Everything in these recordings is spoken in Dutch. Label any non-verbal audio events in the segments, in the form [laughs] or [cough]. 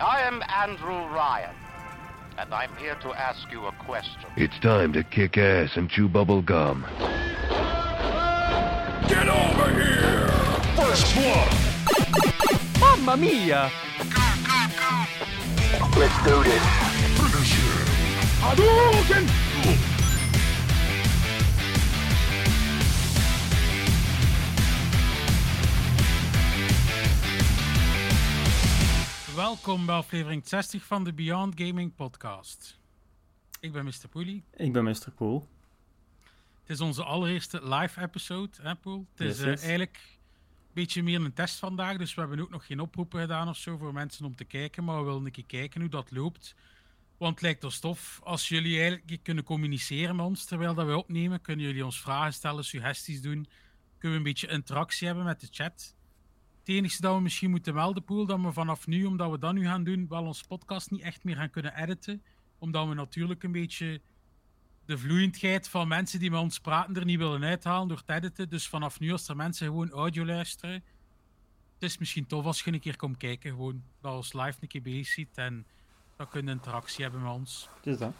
I am Andrew Ryan, and I'm here to ask you a question. It's time to kick ass and chew bubble gum. Get over here! First blood! Mamma mia! Let's do this. Finish him. Hadouken! Welkom bij aflevering 60 van de Beyond Gaming podcast. Ik ben Mr. Poelie. Ik ben Mr. Poel. Het is onze allereerste live episode, hè Poel? Het is Yes, eh, yes. eigenlijk een beetje meer een test vandaag, dus we hebben ook nog geen oproepen gedaan of zo voor mensen om te kijken, maar we willen een keer kijken hoe dat loopt. Want het lijkt ons tof als jullie eigenlijk kunnen communiceren met ons terwijl dat we opnemen. Kunnen jullie ons vragen stellen, suggesties doen. Kunnen we een beetje interactie hebben met de chat. Het enige dat we misschien moeten melden, Poel, dat we vanaf nu, omdat we dat nu gaan doen, wel ons podcast niet echt meer gaan kunnen editen. Omdat we natuurlijk een beetje de vloeiendheid van mensen die met ons praten er niet willen uithalen door te editen. Dus vanaf nu, als er mensen gewoon audio luisteren, het is misschien tof als je een keer komt kijken, gewoon dat ons live een keer bezig ziet en dan kunnen interactie hebben met ons. Het is dat.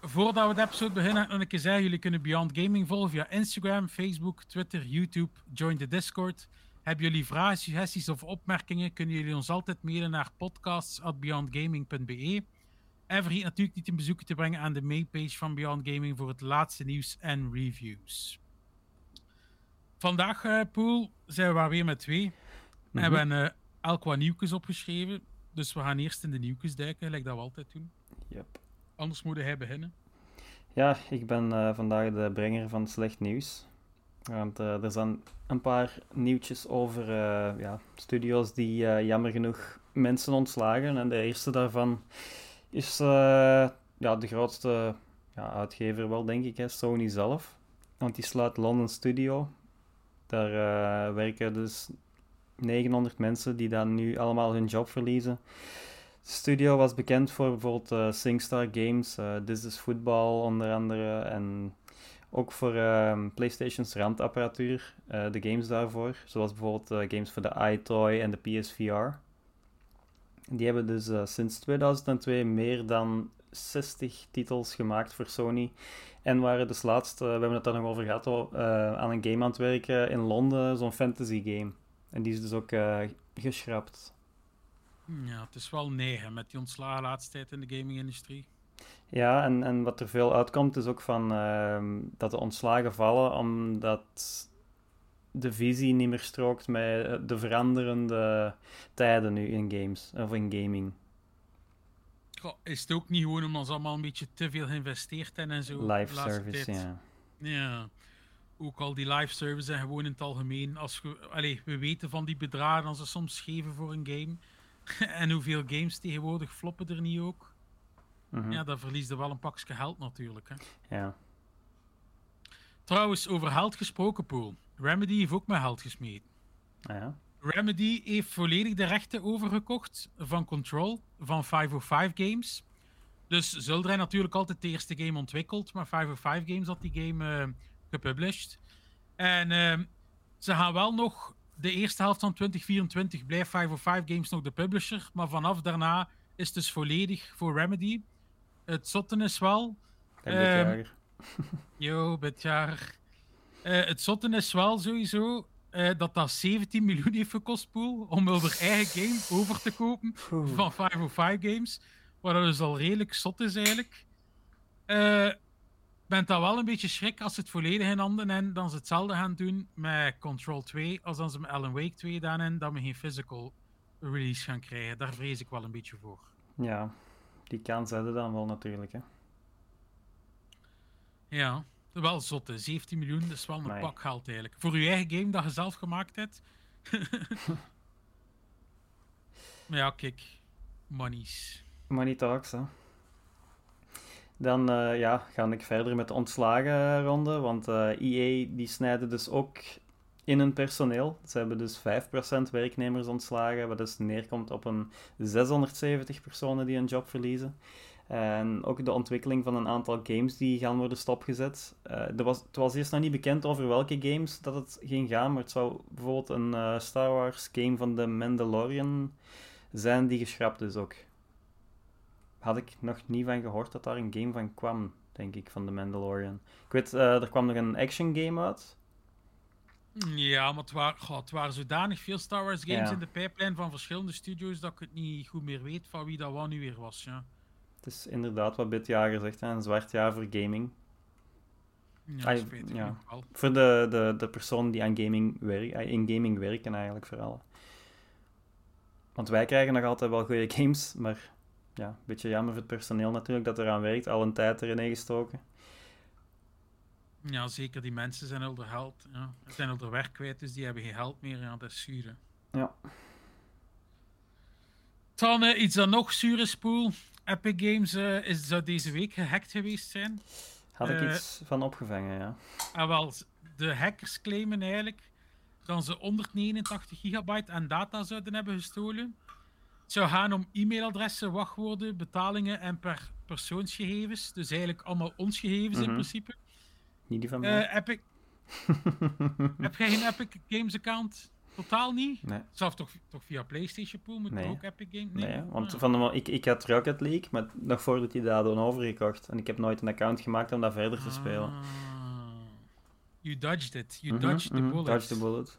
Voordat we de episode beginnen, nog een keer zeggen, jullie kunnen Beyond Gaming volgen via Instagram, Facebook, Twitter, YouTube. Join de Discord. Hebben jullie vragen, suggesties of opmerkingen, kunnen jullie ons altijd mailen naar podcasts.beyondgaming.be. En vergeet natuurlijk niet een bezoek te brengen aan de mainpage van Beyond Gaming voor het laatste nieuws en reviews. Vandaag, eh Poel, zijn we maar weer met twee. Mhm. En we hebben eh, elk wat nieuwtjes opgeschreven. Dus we gaan eerst in de nieuwtjes duiken, gelijk dat we altijd doen. Yep. Anders moet hij beginnen. Ja, ik ben eh, vandaag de brenger van slecht nieuws. Want eh, er zijn een paar nieuwtjes over eh, ja, studio's die eh, jammer genoeg mensen ontslagen. En de eerste daarvan is ja, de grootste ja, uitgever wel, denk ik, hè, Sony zelf. Want die sluit London Studio. Daar werken dus 900 mensen die dan nu allemaal hun job verliezen. De studio was bekend voor bijvoorbeeld SingStar Games, This is Football onder andere. En ook voor ehm, PlayStation's randapparatuur, eh, de games daarvoor. Zoals bijvoorbeeld eh, games voor de iToy en de PSVR. Die hebben dus eh, sinds 2002 meer dan 60 titels gemaakt voor Sony. En waren dus laatst, we hebben het daar nog over gehad, aan een game aan het werken in Londen, zo'n fantasy game. En die is dus ook geschrapt. Ja, het is wel negen met die ontslagen laatste tijd in de gaming-industrie. Ja, en, en wat er veel uitkomt is ook van ehm, dat de ontslagen vallen omdat de visie niet meer strookt met eh, de veranderende tijden nu in games of in gaming. Goh, is het ook niet gewoon omdat ze allemaal een beetje te veel geïnvesteerd hebben en zo? Live service, tijd? ja. Ja. Ook al die live service en gewoon in het algemeen. Als we, allee, we weten van die bedragen dat ze soms geven voor een game. [laughs] en hoeveel games tegenwoordig floppen er niet ook. Mhm. Ja, dan verlies je wel een pakje geld natuurlijk. Hè. ja. Trouwens, over geld gesproken, Poel. Remedy heeft ook met geld gesmeten. Ah, ja. Remedy heeft volledig de rechten overgekocht van Control, van 505 Games. Dus Zulder heeft natuurlijk altijd de eerste game ontwikkeld, maar 505 Games had die game eh, gepublished. En ehm, ze gaan wel nog de eerste helft van 2024 blijft 505 Games nog de publisher, maar vanaf daarna is het dus volledig voor Remedy. Het zotte is wel, beetje jager. [laughs] Yo. Eh het zotte is wel sowieso eh, dat dat 17 miljoen heeft gekost, Poel, om over eigen game over te kopen van 505 Games. Wat dat dus al redelijk zot is eigenlijk. Eh ben dat wel een beetje schrik als ze het volledig in handen hebben, dan ze hetzelfde gaan doen met Control 2, als dan ze met Alan Wake 2 gedaan hebben, dat we geen physical release gaan krijgen. Daar vrees ik wel een beetje voor. Ja, die kans hadden dan wel natuurlijk. Hè. Ja, wel zotte. 17 miljoen, dat is wel een pak geld eigenlijk. Voor je eigen game dat je zelf gemaakt hebt. [laughs] maar ja, kijk. Monies. Money talks, hè. Dan eh, ja, ga ik verder met de ontslagenronde, want eh EA die snijden dus ook in hun personeel. Ze hebben dus 5% werknemers ontslagen, wat dus neerkomt op een 670 personen die een job verliezen. En ook de ontwikkeling van een aantal games die gaan worden stopgezet. Eh, er was, het was eerst nog niet bekend over welke games dat het ging gaan, maar het zou bijvoorbeeld een eh, Star Wars game van de Mandalorian zijn die geschrapt dus ook. Had ik nog niet van gehoord dat daar een game van kwam, denk ik, van The Mandalorian. Ik weet, eh, er kwam nog een action game uit. Ja, maar het waren, goh, het waren zodanig veel Star Wars games Ja. in de pijplijn van verschillende studios dat ik het niet goed meer weet van wie dat wat nu weer was. Ja, Het is inderdaad wat Bitjager zegt, hè, een zwart jaar voor gaming. ja spijtig ja. Voor de, de, de personen die aan gaming werk, eh, in gaming werken eigenlijk vooral. Want wij krijgen nog altijd wel goede [laughs] games, maar ja, een beetje jammer voor het personeel natuurlijk dat eraan werkt, al een tijd erin gestoken. Ja, zeker. Die mensen zijn al de geld. Ja. Ze zijn al de werk kwijt, dus die hebben geen geld meer. Ja, dat is zuur. hè. Ja. Dan eh, iets dat nog zuur is, Poel. Epic Games eh, is, zou deze week gehackt geweest zijn. Had ik Eh, iets van opgevangen, ja. En wel, de hackers claimen eigenlijk dat ze 189 gigabyte aan data zouden hebben gestolen. Het zou gaan om e-mailadressen, wachtwoorden, betalingen en per persoonsgegevens. Dus eigenlijk allemaal ons gegevens in Mhm. principe. Niet die van mij. Eh, Epic, [laughs] heb jij geen Epic Games account? Totaal niet? nee. Zelf toch, toch via PlayStation Pool moet Nee. ook Epic Games? Nee, want Ah. van de, ik, ik had Rocket League, maar nog voordat hij dat hadden overgekocht. En ik heb nooit een account gemaakt om dat verder te spelen. Ah. You dodged it. You Mhm, dodged the mhm, bullet. Dodge the bullet.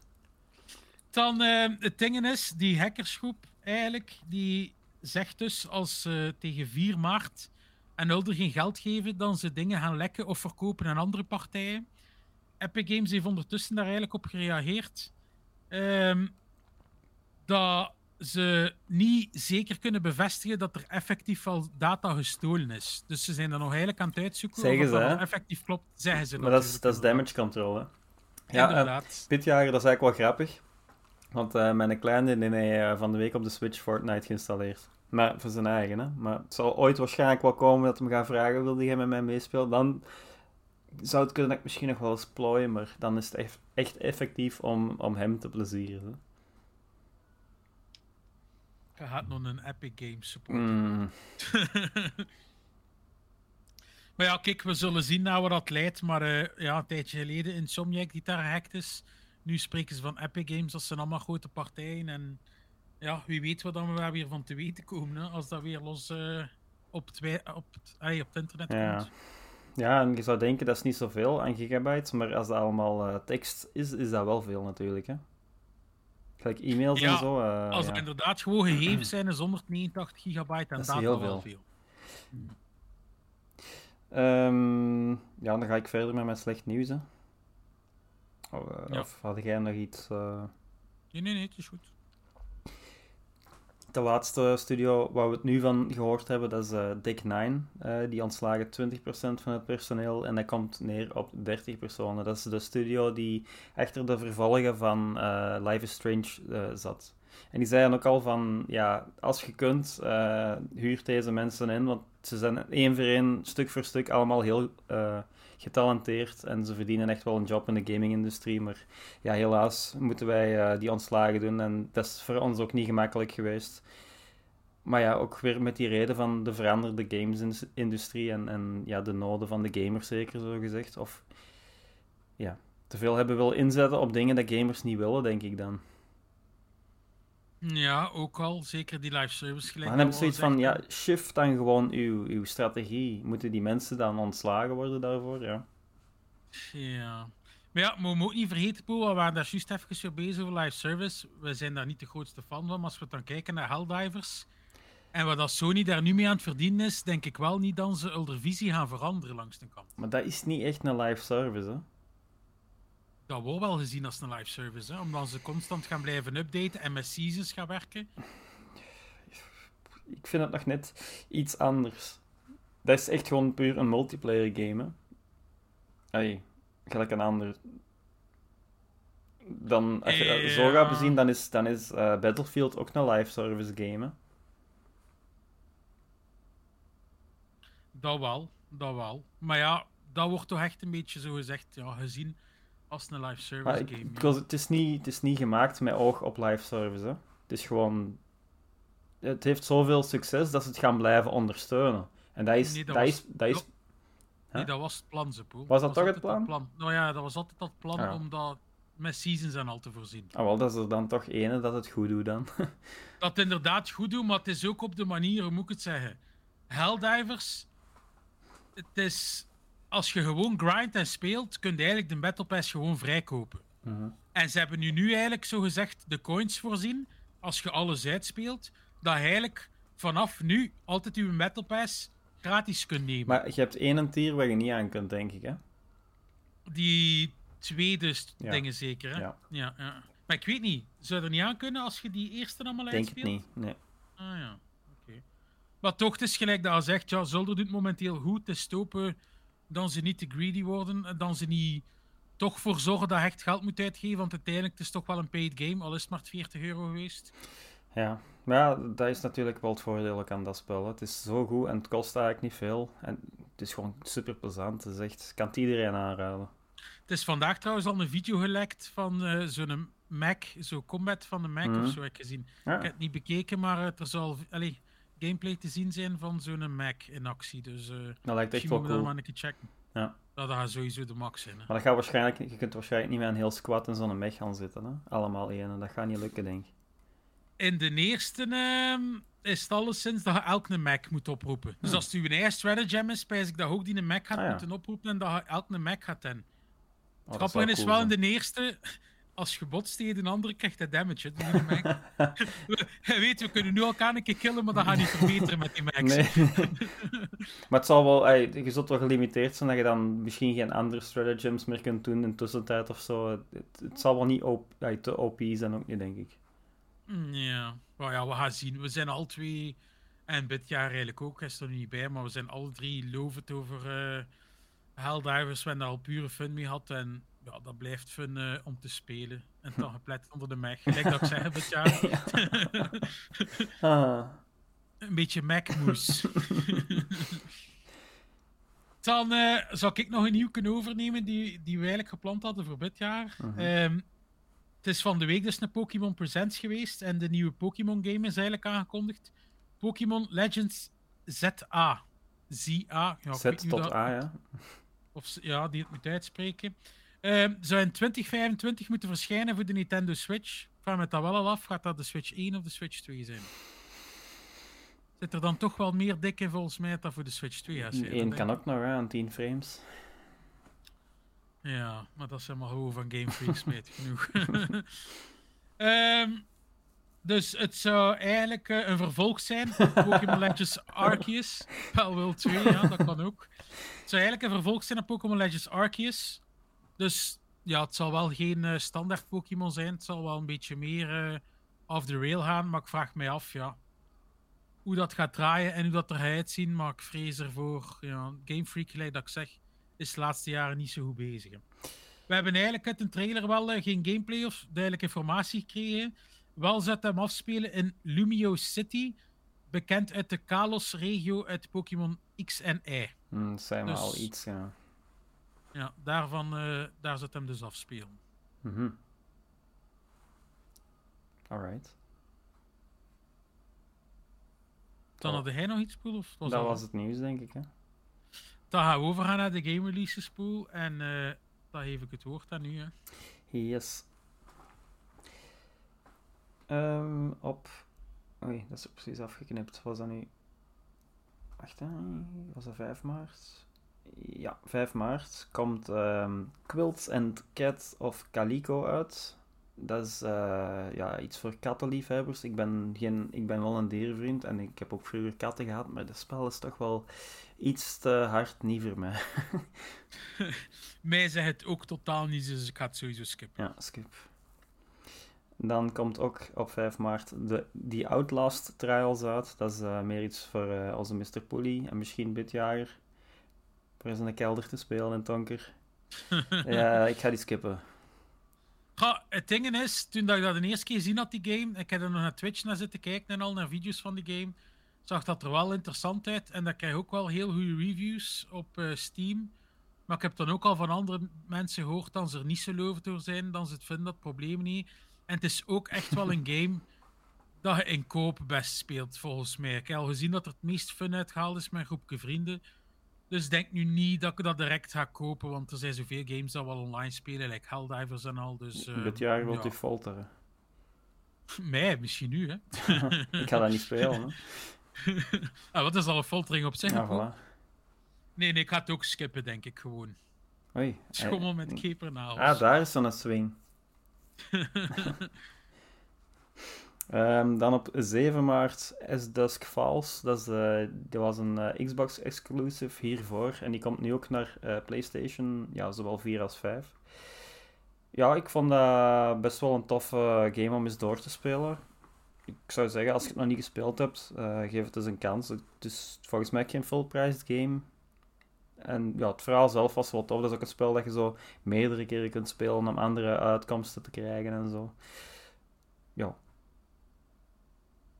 Dan eh, het ding is, die hackersgroep eigenlijk, die zegt dus als ze tegen 4 maart en Hulder geen geld geven, dan ze dingen gaan lekken of verkopen aan andere partijen. Epic Games heeft ondertussen daar eigenlijk op gereageerd. ehm, dat ze niet zeker kunnen bevestigen dat er effectief wel data gestolen is. Dus ze zijn er nog eigenlijk aan het uitzoeken Zeggen of ze, dat effectief klopt. Zeggen ze Maar dat is, natuurlijk dat is damage control, hè. Ja, eh, Inderdaad. Pitjager, dat is eigenlijk wel grappig. Want eh, mijn kleine die heeft eh, van de week op de Switch Fortnite geïnstalleerd. Maar voor zijn eigen, hè. Maar het zal ooit waarschijnlijk wel komen dat hem gaat vragen, wil jij met mij meespelen? Dan zou het kunnen dat ik misschien nog wel eens plooien, maar dan is het echt, echt effectief om, om hem te plezieren. Hè. Je gaat nog een Epic Games support. Mm, [laughs] Maar ja, kijk, we zullen zien naar waar dat leidt. Maar eh, ja, een tijdje geleden Insomniac die daar gehackt is. Nu spreken ze van Epic Games, dat zijn allemaal grote partijen. En ja, wie weet wat dan we daar weer van te weten komen. Hè, als dat weer los eh, op, het, op, het, op het internet Ja. komt. ja, en je zou denken dat is niet zoveel aan gigabytes, maar als dat allemaal eh, tekst is, is dat wel veel natuurlijk, hè. Gelijk e-mails Ja, en zo. eh, Als ja. er inderdaad gewoon gegevens zijn, is 189 gigabyte en Dat is data heel wel veel. veel. Ehm, ja, dan ga ik verder met mijn slecht nieuws. Hè. Of, Ja. of had jij nog iets? Nee, nee, nee, het is goed. De laatste studio waar we het nu van gehoord hebben, dat is eh Dick Nine. Eh, die ontslagen 20% van het personeel en dat komt neer op 30 personen. Dat is de studio die achter de vervolgen van eh, Life is Strange zat. En die zeiden ook al van, ja, als je kunt, eh huur deze mensen in, want ze zijn één voor één, stuk voor stuk, allemaal heel eh, getalenteerd en ze verdienen echt wel een job in de gaming-industrie. Maar ja, helaas moeten wij eh, die ontslagen doen en dat is voor ons ook niet gemakkelijk geweest. Maar ja, ook weer met die reden van de veranderde games-industrie en, en ja, de noden van de gamers zeker, zo gezegd. Of ja, te veel hebben willen inzetten op dingen dat gamers niet willen, denk ik dan. Ja, ook al. Zeker die live service gelijk. Maar dan heb ik zoiets van, ja, shift dan gewoon uw, uw strategie. Moeten die mensen dan ontslagen worden daarvoor? Ja. Ja. Maar ja, maar we moeten ook niet vergeten, Poel, we waren daar juist even zo bezig over live service. We zijn daar niet de grootste fan van, maar als we dan kijken naar Helldivers en wat dat Sony daar nu mee aan het verdienen is, denk ik wel niet dat ze hun visie gaan veranderen langs de kant. Maar dat is niet echt een live service, hè. Dat wordt wel gezien als een live service, hè, omdat ze constant gaan blijven updaten en met seasons gaan werken. Ik vind het nog net iets anders. Dat is echt gewoon puur een multiplayer game, hè. Allee, gelijk een ander... Dan, als je dat zo gaat bezien, dan is, dan is eh, Battlefield ook een live service game, hè. Dat wel, dat wel. Maar ja, dat wordt toch echt een beetje zo gezegd, ja, gezien als een live service Maar ik, game. ja. because het, is niet, het is niet gemaakt met oog op live service. Hè. Het is gewoon. Het heeft zoveel succes dat ze het gaan blijven ondersteunen. En dat is. Nee, dat dat was- is, dat is Nee, dat was het plan, Zepoel. Was dat toch het plan? Nou ja, dat was altijd dat plan, Ja. omdat met seasons en al te voorzien. Ah, wel, dat is er dan toch ene dat het goed doet dan. [laughs] Dat het inderdaad goed doet, maar het is ook op de manier, hoe moet ik het zeggen? Helldivers, het is... Als je gewoon grind en speelt, kun je eigenlijk de Battle Pass gewoon vrijkopen. Mhm. En ze hebben nu, nu eigenlijk zo gezegd de coins voorzien, als je alles uitspeelt, dat je eigenlijk vanaf nu altijd je Battle Pass gratis kunt nemen. Maar je hebt één tier waar je niet aan kunt, denk ik, hè? Die tweede Ja. dingen zeker, hè? Ja. Ja, ja. Maar ik weet niet, zou er niet aan kunnen als je die eerste allemaal Denk het uitspeelt? niet, nee. Ah ja, oké. Maar toch, het is gelijk dat hij zegt, ja, Zolder doet momenteel goed. Is stopen dan ze niet te greedy worden. en Dan ze niet toch voor zorgen dat je echt geld moet uitgeven. Want uiteindelijk het is toch wel een paid game, al is het maar 40 euro geweest. Ja. Maar ja, dat is natuurlijk wel het voordeel aan dat spel. hè. Het is zo goed en het kost eigenlijk niet veel. En het is gewoon super plezant. Het is echt, ik kan het iedereen aanraden. Het is vandaag trouwens al een video gelekt van eh, zo'n Mac, zo combat van de Mac Mhm. of zo heb ik gezien. Ja. Ik heb het niet bekeken, maar eh, er zal allee, gameplay te zien zijn van zo'n Mac in actie. Dus eh Dat lijkt echt wel cool. maar een keer checken. Ja. Dat gaat sowieso de max zijn. Hè. Maar dat gaat waarschijnlijk, je kunt waarschijnlijk niet met een heel squad in zo'n mech gaan zitten. Hè? Allemaal één. en Dat gaat niet lukken, denk ik. In de eerste ehm, is het alleszins dat je elk een Mac moet oproepen. Dus als het uw eigen stratagem is, spijs ik dat ook die een Mac gaat. Ah, ja. moeten oproepen en dat je elk een Mac gaat in. Oh, Het grappige is cool wel in de eerste, als je botst tegen een andere, krijgt hij damage. Je weet, we kunnen nu elkaar een keer killen, maar dat gaat niet verbeteren met die Macs. Nee. [laughs] maar het zal wel, ey, je zult wel gelimiteerd zijn dat je dan misschien geen andere stratagems meer kunt doen in tussentijd of zo. Het, zal wel niet op, ey, te OP zijn, ook niet, denk ik. Mm, Ja. Maar ja, we gaan zien. We zijn al twee, en dit jaar eigenlijk ook, hij is er nu niet bij, maar we zijn alle drie lovend over eh Helldivers. We hebben daar al pure fun mee gehad en ja, dat blijft fun eh, om te spelen. En dan geplet onder de meg. Gelijk dat ik zeg dit jaar. Ah, Een beetje Mac-moes. [laughs] Dan eh, zou ik nog een nieuw kunnen overnemen die, die we eigenlijk gepland hadden voor dit jaar. Ehm, het is van de week dus een Pokémon Presents geweest en de nieuwe Pokémon game is eigenlijk aangekondigd. Pokémon Legends ZA. ZA. Ja, Z tot dat- A, ja. Of ja, die het moet uitspreken. Zou in 2025 moeten verschijnen voor de Nintendo Switch. Ik vraag me dat wel al af. Gaat dat de Switch 1 of de Switch 2 zijn? Zit er dan toch wel meer dik in volgens mij dat dat voor de Switch 2 gaat zijn? Eén kan ook nog, aan 10 frames. Ja, maar dat zijn maar gewoon van Game Freak, spijt [laughs] genoeg. [laughs] Ehm, dus het zou eigenlijk eh, een vervolg zijn op Pokémon [laughs] Legends Arceus. Wel wel 2, ja, dat kan ook. Het zou eigenlijk een vervolg zijn op Pokémon Legends Arceus. Dus ja, het zal wel geen eh, standaard Pokémon zijn. Het zal wel een beetje meer eh off the rail gaan. Maar ik vraag mij af, ja, hoe dat gaat draaien en hoe dat er gaat uitzien. Maar ik vrees ervoor. Ja, Game Freak, gelijk dat ik zeg, is de laatste jaren niet zo goed bezig. hè. We hebben eigenlijk uit een trailer wel eh, geen gameplay of duidelijke informatie gekregen. Wel zou het hem afspelen in Lumio City, bekend uit de Kalos-regio uit Pokémon X en Y. Hm, dat zijn we Dus- al iets, ja. Ja, daarvan, eh, daar het hem dus afspelen. Mhm. Alright. Dan Oh. had hij nog iets, Poel? Of was Dat was het nieuws, denk ik, hè. Dan gaan we overgaan naar de game releases, Poel. En eh dan geef ik het woord aan u. Hè. Yes. Ehm, op. Oei, dat is precies afgeknipt. Was dat nu. Wacht, hè. was dat 5 maart? Ja, 5 maart komt ehm Quilts and Cat of Calico uit. Dat is eh, ja, iets voor kattenliefhebbers. Ik ben, geen, ik ben wel een dierenvriend en ik heb ook vroeger katten gehad, maar dat spel is toch wel iets te hard niet voor mij. [laughs] Mij zegt het ook totaal niet, dus ik ga het sowieso skippen. Ja, skip. Dan komt ook op 5 maart de die Outlast Trials uit. Dat is eh, meer iets voor eh, onze Mr. Pooley en misschien Bitjager. Voor eens in de kelder te spelen in Tonker. [laughs] ja, ik ga die skippen. Ja, het ding is, toen dat ik dat de eerste keer gezien had, die game, ik heb er nog naar Twitch naar zitten kijken en al naar video's van die game, zag dat er wel interessant uit. En dat krijg ook wel heel goede reviews op eh, Steam. Maar ik heb dan ook al van andere mensen gehoord dat ze er niet zo lovend door zijn, dan ze het vinden, dat probleem niet. En het is ook echt wel een [laughs] game dat je in koop best speelt, volgens mij. Ik heb al gezien dat er het meest fun uitgehaald is met een groepje vrienden. Dus denk nu niet dat ik dat direct ga kopen, want er zijn zoveel games dat wel online spelen, like Helldivers en al. Dus, uh, Dit jaar wilt ja. u folteren. [laughs] Mij, misschien nu, hè. [laughs] Ik ga dat niet spelen, hè. [laughs] ah, wat is al een foltering op zich? Ja, voilà. Nee, nee, ik ga het ook skippen, denk ik gewoon. Oei. Schommel met keepernagels. Ah, daar is zo'n swing. Ehm, dan op 7 maart S Dusk Falls. Dat, is, eh, was een eh, Xbox exclusive hiervoor. En die komt nu ook naar eh, PlayStation, ja, zowel 4 als 5. Ja, ik vond dat best wel een toffe game om eens door te spelen. Ik zou zeggen, als je het nog niet gespeeld hebt, geef het eens een kans. Het is volgens mij geen full-priced game. En ja, het verhaal zelf was wel tof. Dat is ook een spel dat je zo meerdere keren kunt spelen om andere uitkomsten te krijgen en zo. Ja.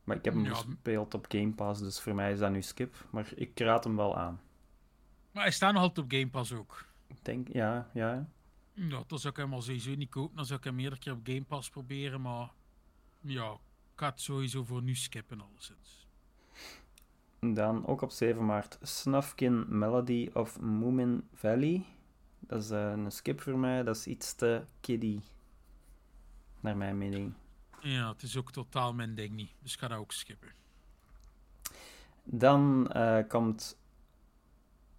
Maar ik heb hem Ja. gespeeld op Game Pass, dus voor mij is dat nu skip. Maar ik raad hem wel aan. Maar hij staat nog altijd op Game Pass ook. Ik denk, ja, ja. Ja, dat zou ik hem al sowieso niet kopen. Dan zou ik hem meerdere keer op Game Pass proberen, maar... Ja, ik ga het sowieso voor nu skippen, alleszins. Dan ook op 7 maart Snufkin Melody of Moomin Valley. Dat is eh, een skip voor mij, dat is iets te kiddie. Naar mijn mening. Ja, het is ook totaal mijn ding niet. Dus ik ga dat ook skippen. Dan eh, komt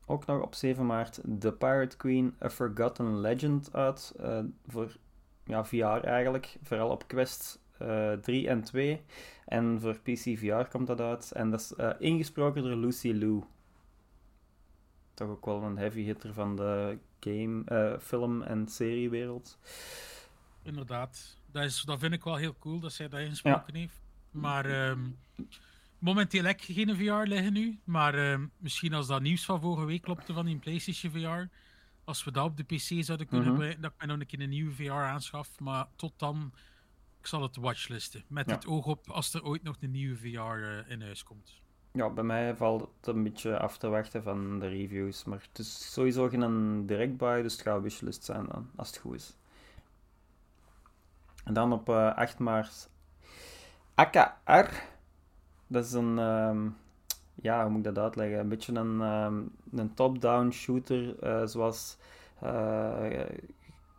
ook nog op 7 maart The Pirate Queen A Forgotten Legend uit. eh, voor ja, VR eigenlijk. Vooral op Quest eh 3 en 2. En voor PC VR komt dat uit. En dat is ingesproken door Lucy Liu. Toch ook wel een heavy hitter van de game, film- en seriewereld. Inderdaad. Dat, is, dat vind ik wel heel cool dat zij dat ingesproken heeft. Maar ehm, momenteel heb ik geen VR liggen nu. Maar ehm, misschien als dat nieuws van vorige week klopte van die PlayStation VR. Als we dat op de PC zouden kunnen Mhm. gebruiken, dat ik mij nog een keer een nieuwe VR aanschaf. Maar tot dan, ik zal het watchlisten. Met Ja. het oog op als er ooit nog een nieuwe VR eh, in huis komt. Ja, bij mij valt het een beetje af te wachten van de reviews. Maar het is sowieso geen direct buy, dus het gaat wishlist zijn dan, als het goed is. En dan op eh 8 maart AKR. Dat is een, ehm, ja, hoe moet ik dat uitleggen? Een beetje een, ehm, een top-down shooter, eh, zoals eh,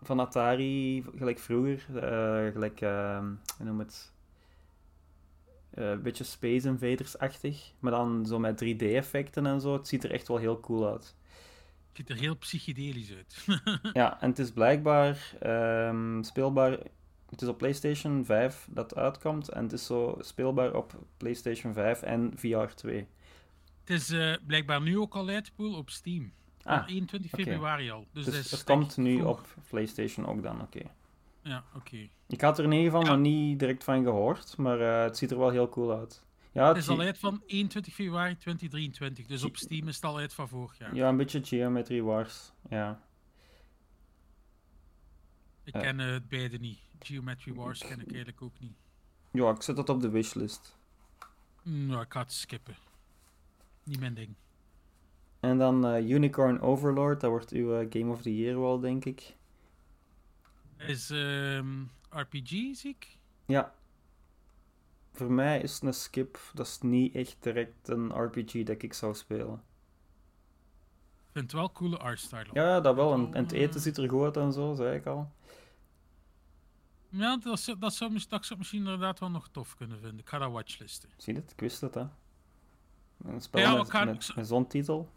van Atari, gelijk vroeger. eh, gelijk, ehm hoe noem het? Eh, een beetje Space Invaders-achtig, maar dan zo met 3D-effecten en zo. Het ziet er echt wel heel cool uit. Het ziet er heel psychedelisch uit. Ja, en het is blijkbaar speelbaar. Het is op PlayStation 5 dat uitkomt en het is zo speelbaar op PlayStation 5 en VR 2. het is eh, blijkbaar nu ook al uitpool op Steam. Ah, Van 21 oké. februari al. Dus, dus dat het komt nu vroeg. op PlayStation ook dan, oké. Ja, oké. Ik had er in ieder geval Ja. nog niet direct van gehoord, maar eh, het ziet er wel heel cool uit. Ja, Het is al uit van 21 februari 2023. Dus op Steam is het al uit van vorig jaar. ja, een beetje Geometry Wars. Ja. Ik ken eh, het beide niet. Geometry Wars ken ik eigenlijk ook niet. ja, ik zet dat op de wishlist. Nou, ik ga het skippen. Niet mijn ding. En dan eh, Unicorn Overlord, dat wordt uw eh, Game of the Year wel, denk ik. Is ehm, RPG, zie ik? Ja. Voor mij is het een skip. Dat is niet echt direct een RPG dat ik zou spelen. Ik vind het wel coole artstyle. Ja, dat wel. En, en het eten ziet er goed uit en zo, zei ik al. Ja, dat, zou, dat, zou, dat zou misschien inderdaad wel nog tof kunnen vinden. Ik ga dat watchlisten. Zie je het? Ik wist het, hè. Een spel Ja, met, met, met zo'n titel.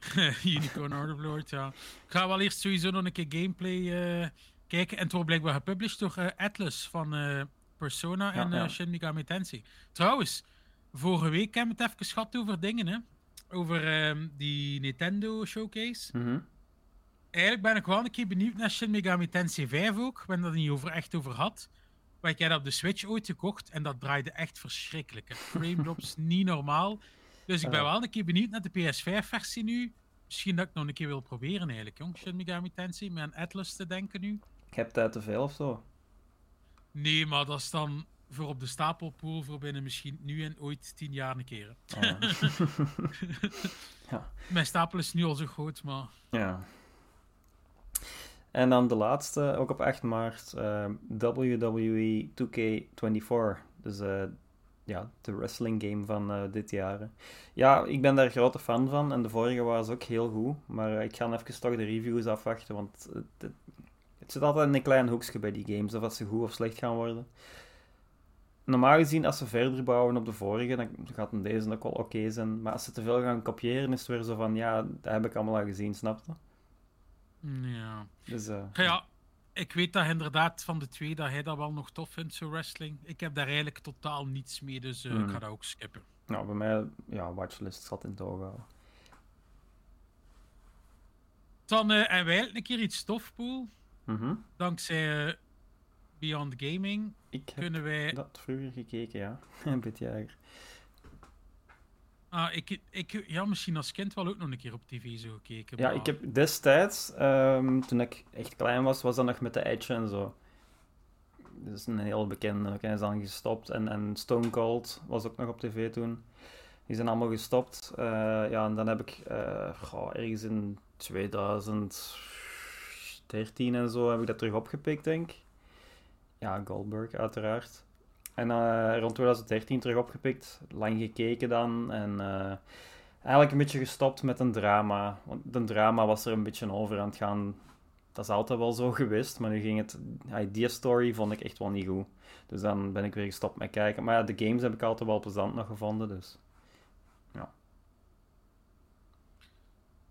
[laughs] Unicorn Overlord, ja. Ik ga wel eerst sowieso nog een keer gameplay eh, kijken. En het wordt blijkbaar gepublished door eh, Atlas van eh, Persona Ja, en ja. Shin Megami Tensei. Trouwens, vorige week hebben we het even gehad over dingen, hè. Over ehm, die Nintendo Showcase. Mhm. Eigenlijk ben ik wel een keer benieuwd naar Shin Megami Tensei 5 ook. Ik ben dat niet over, echt over had. Maar ik heb dat op de Switch ooit gekocht en dat draaide echt verschrikkelijk. hè. Frame [laughs] drops niet normaal. Dus ik ben Ja. wel een keer benieuwd naar de PS5-versie nu. Misschien dat ik nog een keer wil proberen eigenlijk, jong. Shin Megami Tensei, met een Atlas te denken nu. Ik heb tijd te veel of zo. Nee, maar dat is dan voor op de stapelpool voor binnen misschien nu en ooit tien jaar een keer. hè. [laughs] [laughs] Ah, Mijn stapel is nu al zo groot, maar... ja. En dan de laatste, ook op 8 maart, eh, WWE 2K24. Dus eh, ja, de wrestling game van eh, dit jaar. Ja, ik ben daar grote fan van en de vorige was ook heel goed. Maar ik ga even toch de reviews afwachten, want het, het, zit altijd in een klein hoekje bij die games, of ze goed of slecht gaan worden. Normaal gezien, als ze verder bouwen op de vorige, dan gaat deze ook wel oké zijn. Maar als ze te veel gaan kopiëren, is het weer zo van, ja, dat heb ik allemaal al gezien, snap je? Ja. Dus, eh, Ja, ik weet dat inderdaad van de twee dat hij dat wel nog tof vindt, zo wrestling. Ik heb daar eigenlijk totaal niets mee, dus eh, ik Hmm. ga dat ook skippen. nou, bij mij, ja, watchlist zat in het oog houden. Dan eh hebben wij een keer iets tof, Poel. Mhm. Dankzij Beyond Gaming Ik heb kunnen wij... dat vroeger gekeken, ja. [laughs] Een beetje jager. Ah, ik, ik, ja, misschien als kind wel ook nog een keer op tv zo gekeken. Ja, ik heb destijds, ehm, toen ik echt klein was, was dat nog met de Edge en zo. Dat is een heel bekende, ook, hij is dan gestopt. En, en Stone Cold was ook nog op tv toen. Die zijn allemaal gestopt. Eh, ja, en dan heb ik goh, ergens in 2013 en zo heb ik dat terug opgepikt, denk ik. Ja, Goldberg uiteraard. En eh, rond 2013 terug opgepikt, lang gekeken dan. En eh, eigenlijk een beetje gestopt met een drama. Want een drama was er een beetje over aan het gaan. Dat is altijd wel zo geweest, maar nu ging het... ja, die story vond ik echt wel niet goed. Dus dan ben ik weer gestopt met kijken. Maar ja, de games heb ik altijd wel plezant nog gevonden, dus...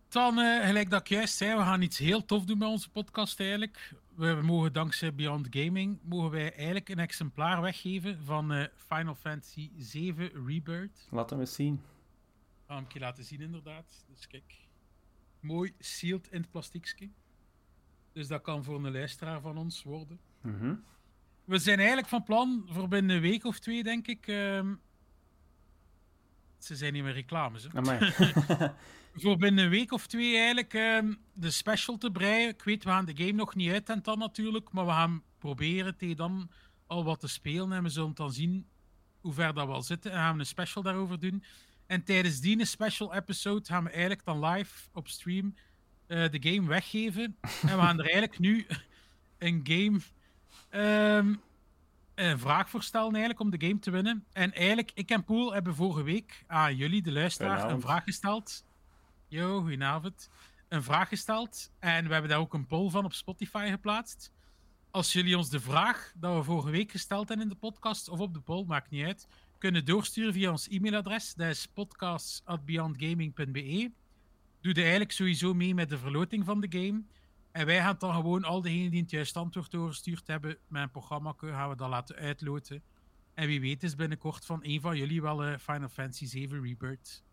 Dan, eh, gelijk dat ik juist zei, we gaan iets heel tof doen bij onze podcast eigenlijk. We mogen dankzij Beyond Gaming, mogen wij eigenlijk een exemplaar weggeven van eh, Final Fantasy 7 Rebirth. Hem eens zien. Ga hem een keer laten zien inderdaad. Dus kijk, mooi sealed in het plastiekje. Dus dat kan voor een luisteraar van ons worden. Mhm. We zijn eigenlijk van plan voor binnen een week of twee, denk ik. ehm, Ze zijn niet meer reclames. Hè? [laughs] [laughs] Voor binnen een week of twee eigenlijk ehm, de special te breien. Ik weet, we gaan de game nog niet uit en dan natuurlijk. Maar we gaan proberen tegen dan al wat te spelen. En we zullen dan zien hoe ver dat wel zitten. En gaan we een special daarover doen. En tijdens die special episode gaan we eigenlijk dan live op stream eh, de game weggeven. En we gaan er eigenlijk nu [laughs] een game... ehm, een vraag voor stellen eigenlijk om de game te winnen. En eigenlijk, ik en Poel hebben vorige week aan jullie, de luisteraar, een vraag gesteld. Yo, goedenavond. Een vraag gesteld. En we hebben daar ook een poll van op Spotify geplaatst. Als jullie ons de vraag dat we vorige week gesteld hebben in de podcast, of op de poll, maakt niet uit, kunnen doorsturen via ons e-mailadres. Dat is podcasts.beyondgaming.be. Doe je eigenlijk sowieso mee met de verloting van de game. En wij gaan dan gewoon al diegenen die het juiste antwoord doorgestuurd hebben met een programma gaan we dat laten uitloten. En wie weet is binnenkort van een van jullie wel eh, Final Fantasy 7 Rebirth.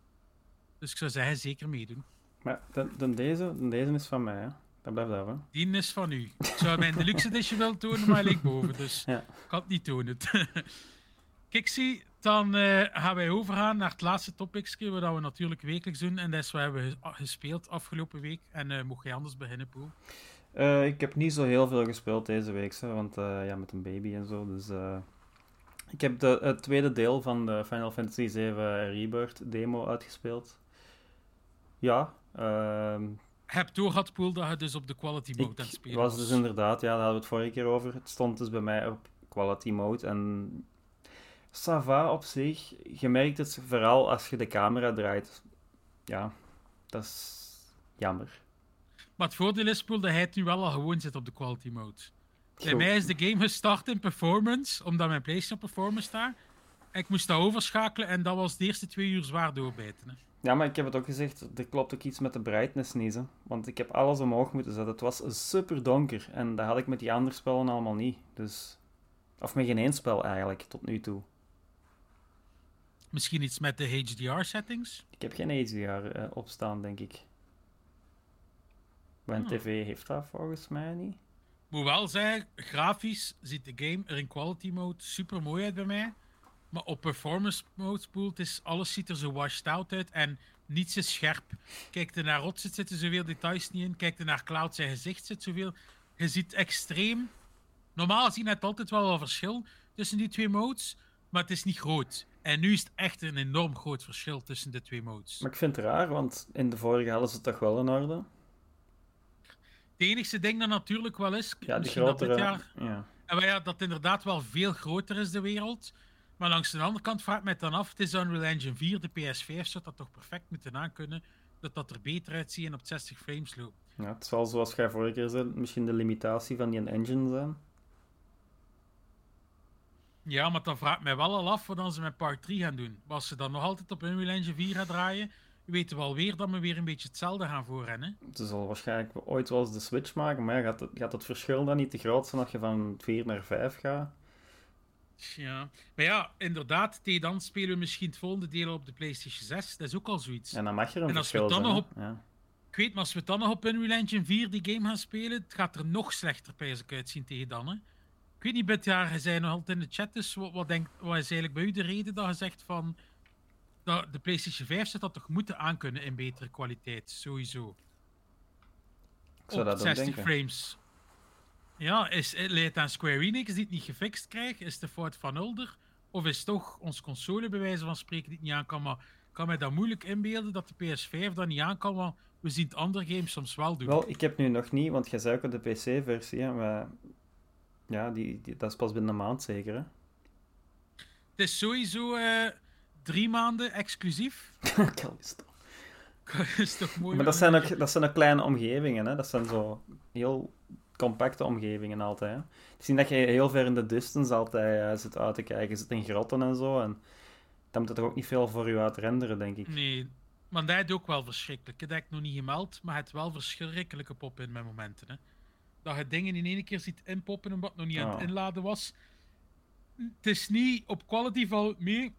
Dus ik zou zeggen, zeker meedoen. Maar dan, dan deze, dan deze is van mij, hè. Dat blijft af, hè. Die is van u. Ik zou mijn deluxe edition willen tonen, maar hij ligt boven. Dus Ja. ik kan het niet tonen. [laughs] Kijk, zie, dan eh, gaan wij overgaan naar het laatste topic, wat we natuurlijk wekelijks doen. En dat is wat we hebben ges- gespeeld afgelopen week. En eh mocht jij anders beginnen, Poel? Eh, ik heb niet zo heel veel gespeeld deze week, zo, want eh, ja, met een baby en zo. Dus eh, ik heb de, het tweede deel van de Final Fantasy VII Rebirth demo uitgespeeld. Ja, ehm, Heb doorgehad, Poel, dat je dus op de quality mode aan het spelen was dus inderdaad, ja, daar hadden we het vorige keer over. Het stond dus bij mij op quality mode en ça va op zich. Je merkt het vooral als je de camera draait. Ja, dat is jammer. Maar het voordeel is, Poel, dat hij het nu wel al gewoon zit op de quality mode. Bij mij is de game gestart in performance, omdat mijn PlayStation performance staat. En ik moest dat overschakelen en dat was de eerste twee uur zwaar doorbijten. hè. Ja, maar ik heb het ook gezegd, er klopt ook iets met de brightness niet. Hè? Want ik heb alles omhoog moeten zetten. Het was super donker en dat had ik met die andere spellen allemaal niet. Dus... Of met geen één spel eigenlijk, tot nu toe. Misschien iets met de HDR-settings. Ik heb geen HDR eh, opstaan, denk ik. Mijn Hmm. tv heeft dat volgens mij niet. Moet wel zeggen, grafisch ziet de game er in quality mode super mooi uit bij mij. Maar op performance mode spoelt is alles ziet er zo washed out uit en niets is scherp. Kijk er naar Rot zit, zitten zoveel details niet in. Kijk er naar Cloud zijn gezicht zit zoveel. Je ziet extreem. Normaal zie je net altijd wel wat verschil tussen die twee modes, maar het is niet groot. En nu is het echt een enorm groot verschil tussen de twee modes. Maar ik vind het raar, want in de vorige hadden ze het toch wel in orde. Het enigste ding dat natuurlijk wel is, Ja, die dit grotere... jaar Ja. En ja, dat inderdaad wel veel groter is, de wereld. Maar langs de andere kant vraagt mij het dan af, het is Unreal Engine 4, de PS5 zou dat toch perfect moeten aankunnen, dat dat er beter uitziet en op 60 frames loopt. Ja, het zal zoals jij vorige keer zei, misschien de limitatie van die engine zijn. Ja, maar dan vraagt mij wel al af wat dan ze met Part 3 gaan doen. Als ze dan nog altijd op Unreal Engine 4 gaan draaien, weten we alweer dat we weer een beetje hetzelfde gaan voorrennen. Ze zal waarschijnlijk ooit wel eens de switch maken, maar ja, gaat, het, gaat het verschil dan niet te groot zijn als je van 4 naar 5 gaat? Ja, maar ja, inderdaad, tegen dan spelen we misschien het volgende deel op de PlayStation 6. Dat is ook al zoiets. En dan mag er een En als we dan zijn. nog? Ja. Ik weet, maar als we dan nog op Unreal Engine 4 die game gaan spelen, het gaat er nog slechter ik uitzien tegen dan. Hè? Ik weet niet, Bit, ja, je zei nog altijd in de chat, dus wat, wat, denkt, wat is eigenlijk bij u de reden dat je zegt van dat de PlayStation 5 zou dat toch moeten aankunnen in betere kwaliteit, sowieso. Ik zou op dat ook 60 denken. frames. Ja, is het leidt aan Square Enix die het niet gefixt krijgt? Is de fout van Ulder? Of is toch ons console bij wijze van spreken die het niet aan kan? Maar kan mij dat moeilijk inbeelden dat de PS5 dat niet aan kan, want we zien het andere games soms wel doen. Wel, ik heb nu nog niet, want jij zei ook op de PC-versie, maar ja, die, die, dat is pas binnen een maand zeker. Hè? Het is sowieso eh, drie maanden exclusief. [laughs] Callisto. [laughs] is toch mooi? Maar dat zijn, ook, dat zijn ook kleine omgevingen, hè? dat zijn zo heel compacte omgevingen altijd. Hè? Het is niet dat je heel ver in de distance altijd eh, zit uit te kijken, je zit in grotten en zo. En dan moet het er ook niet veel voor je uit renderen, denk ik. Nee, maar dat is ook wel verschrikkelijk. Dat heb ik nog niet gemeld, maar het wel verschrikkelijke pop in met momenten. Hè. Dat je dingen in één keer ziet inpoppen omdat het nog niet aan het inladen was. Het is niet op quality valt het mee,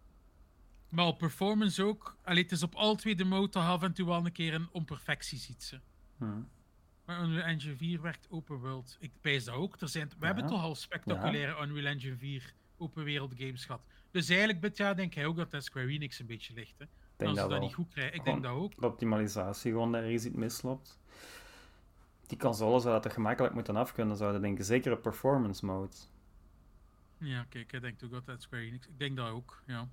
maar op performance ook. Allee, het is op al twee de mode dat je af en toe wel een keer een onperfectie ziet. Ze. Hm. Maar Unreal Engine 4 werkt open world. Ik pijs dat ook. Er zijn, we Ja. hebben toch al spectaculaire Unreal Engine 4 open wereld games gehad. Dus eigenlijk dit jaar denk jij ook dat dat Square Enix een beetje ligt. Hè? Denk als ze dat dat wel. niet goed krijgen. Ik Gewoon denk dat ook. De optimalisatie gewoon daar ergens iets misloopt. Die console zou dat toch gemakkelijk moeten afkunnen, zouden denken. Zeker op performance mode. Ja, kijk, ik denk ook dat dat Square Enix. Ik denk dat ook, ja.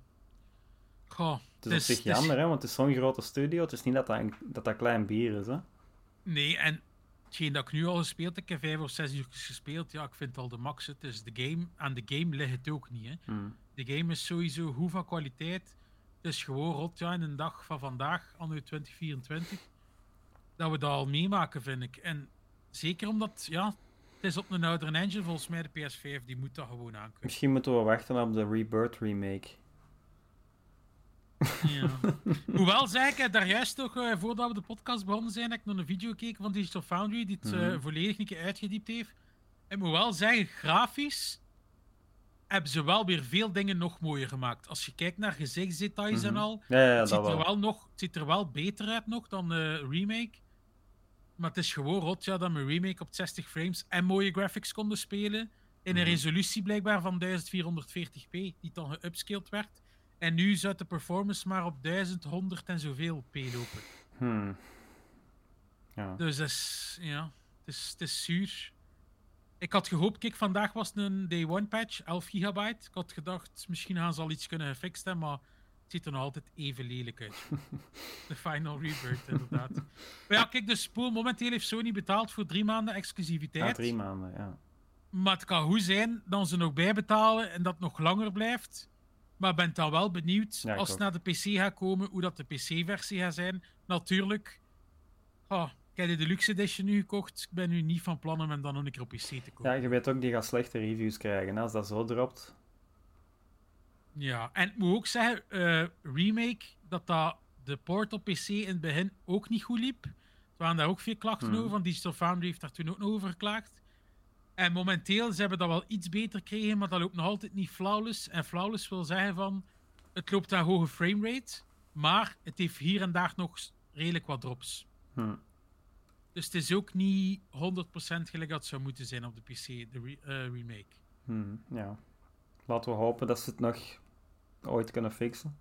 Goh, Het is op zich jammer, hè, want het is zo'n grote studio. Het is niet dat dat, een- dat, dat klein bier is. Hè? Nee, en hetgeen dat ik nu al gespeeld heb, ik heb vijf of zes uur gespeeld, ja, ik vind het al de max. Het is de game, aan de game ligt het ook niet, hè. Hm. De game is sowieso hoe van kwaliteit. Het is gewoon rot, ja, in een dag van vandaag, anno 2024, dat we dat al meemaken, vind ik. En zeker omdat, ja, het is op een oudere engine, volgens mij de PS5, die moet dat gewoon aankunnen. Misschien moeten we wachten op de Rebirth remake. Ja. Hoewel, zei ik, hè, daar juist toch, eh, voordat we de podcast begonnen zijn, heb ik nog een video gekeken van Digital Foundry, die het eh, Mhm. volledig een keer uitgediept heeft. Ik moet wel zeggen, grafisch hebben ze wel weer veel dingen nog mooier gemaakt. Als je kijkt naar gezichtsdetails en Mhm. al, Ja, ja, ja, het, ziet dat er wel. nog, het ziet er wel beter uit nog dan de remake. Maar het is gewoon rot ja, dat we een remake op 60 frames en mooie graphics konden spelen. In een Mhm. resolutie blijkbaar van 1440p, die dan geupscaled werd. En nu zou de performance maar op 1100 en zoveel p lopen. Hm. Ja. Dus dat is, ja, het is, het is zuur. Ik had gehoopt, kijk, vandaag was het een day one patch, 11 gigabyte. Ik had gedacht, misschien gaan ze al iets kunnen gefixt hebben, maar het ziet er nog altijd even lelijk uit. [laughs] De Final Rebirth, inderdaad. Maar ja, kijk, de spoel, momenteel heeft Sony betaald voor drie maanden exclusiviteit. Na drie maanden, ja. Maar het kan goed zijn dat ze nog bijbetalen en dat het nog langer blijft. Maar ik ben dan wel benieuwd, Ja, als het naar de PC gaat komen, hoe dat de PC-versie gaat zijn. Natuurlijk, ah, ik heb de Deluxe Edition nu gekocht. Ik ben nu niet van plan om hem dan nog een keer op PC te kopen. Ja, je weet ook, die gaat slechte reviews krijgen. hè, Als dat zo dropt. Ja, en ik moet ook zeggen, eh, Remake, dat, dat de port op PC in het begin ook niet goed liep. Er waren daar ook veel klachten Mhm. over, van Digital Foundry heeft daar toen ook nog over geklaagd. En momenteel, ze hebben dat wel iets beter gekregen, maar dat loopt nog altijd niet flawless. En flawless wil zeggen van, het loopt aan hoge framerate, maar het heeft hier en daar nog redelijk wat drops. Hm. Dus het is ook niet 100% gelijk dat het zou moeten zijn op de PC, de re- eh, remake. Hm. Ja. Laten we hopen dat ze het nog ooit kunnen fixen.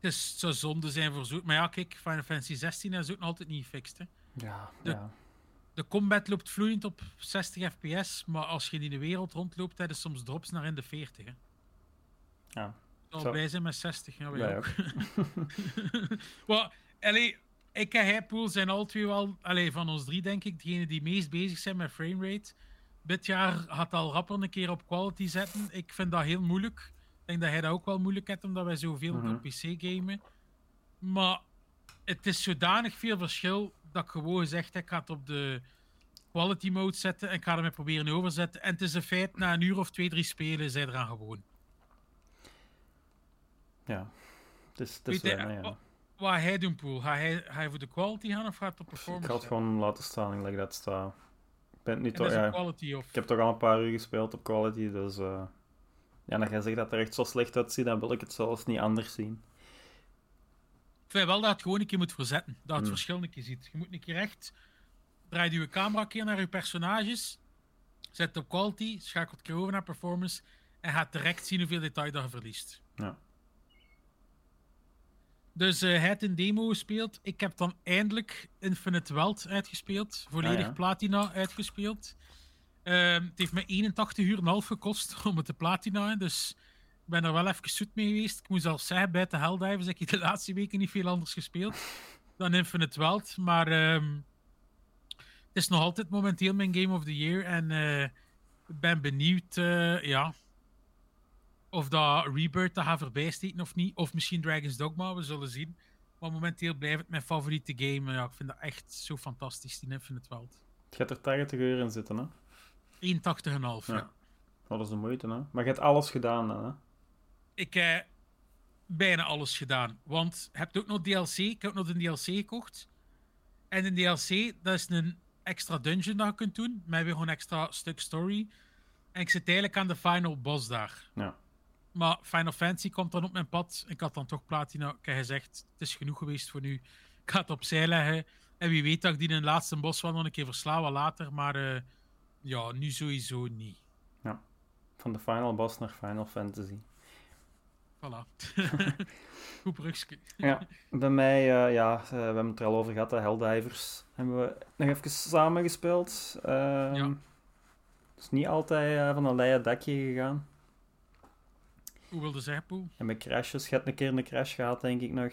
Het, is, het zou zonde zijn voor zo. Maar ja, kijk, Final Fantasy 16 is ook nog altijd niet gefixt. Hè. Ja, De- ja. De combat loopt vloeiend op 60 fps, maar als je in de wereld rondloopt, je soms drops naar in de 40. Hè. ja. Zal Zo. wij zijn met 60, ja, wij Wij ook. ook. [laughs] allee, ik en Hypool zijn al twee wel, allee, van ons drie denk ik, degene die meest bezig zijn met framerate. dit jaar gaat al rapper een keer op quality zetten. Ik vind dat heel moeilijk. Ik denk dat hij dat ook wel moeilijk heeft, omdat wij zoveel Mhm. op PC gamen. Maar het is zodanig veel verschil dat ik gewoon gezegd heb, ik ga het op de quality mode zetten en ik ga ermee proberen overzetten. En het is een feit, na een uur of twee, drie spelen, zij eraan gewoon. Ja. Het is, het is wennen, ja. Wat hij doen, Poel? Ga hij, ga hij voor de quality gaan of gaat het op Ik performance? ga het gewoon laten staan, ik leg dat staan. Ik ben En toch, ja, quality of... ik heb toch al een paar uur gespeeld op quality, dus... eh ja, als jij zegt dat het er echt zo slecht uitziet, dan wil ik het zelfs niet anders zien. Ik vind wel dat je het gewoon een keer moet verzetten. Dat het Hmm. verschil een keer ziet. Je moet een keer echt... Draai je camera een keer naar je personages. Zet op quality. Schakelt keer over naar performance. En gaat direct zien hoeveel detail dat je verliest. Ja. Dus eh, hij heeft een demo gespeeld. Ik heb dan eindelijk Infinite Wealth uitgespeeld. Volledig Ah, ja. platina uitgespeeld. Ehm, het heeft me 81 uur en half gekost [laughs] om het te platina. Dus ben er wel even zoet mee geweest. Ik moet zelfs zeggen, bij de Helldivers heb ik de laatste weken niet veel anders gespeeld dan Infinite Wealth. Maar ehm, het is nog altijd momenteel mijn Game of the Year. En eh, ik ben benieuwd eh, ja, of dat Rebirth dat gaat voorbijsteken of niet. Of misschien Dragon's Dogma, we zullen zien. Maar momenteel blijft het mijn favoriete game. Ja, ik vind dat echt zo fantastisch, die Infinite Wealth. Het gaat er 80 uur in zitten, hè? 81,5. Ja. Ja. Dat is de moeite, hè? Maar je hebt alles gedaan dan, hè? Ik heb bijna alles gedaan. Want je hebt ook nog DLC. Ik heb ook nog een DLC gekocht. En een DLC, dat is een extra dungeon dat je kunt doen. Met weer gewoon een extra stuk story. En ik zit eigenlijk aan de final boss daar. Ja. Maar Final Fantasy komt dan op mijn pad. Ik had dan toch platina. Ik heb gezegd, het is genoeg geweest voor nu. Ik ga het opzij leggen. En wie weet dat ik die in de laatste bos wel nog een keer versla, wat later. Maar eh, ja, nu sowieso niet. Van de final boss naar Final Fantasy. Voilà. [laughs] Goed brugje. Ja, bij mij, eh, ja, eh, we hebben het er al over gehad, de Helldivers. Hebben we nog even samen gespeeld. Ehm, Ja. Het is niet altijd eh, van een leien dakje gegaan. Hoe wilde zeggen, Poel? En met crashes, je hebt een keer een crash gehad, denk ik nog.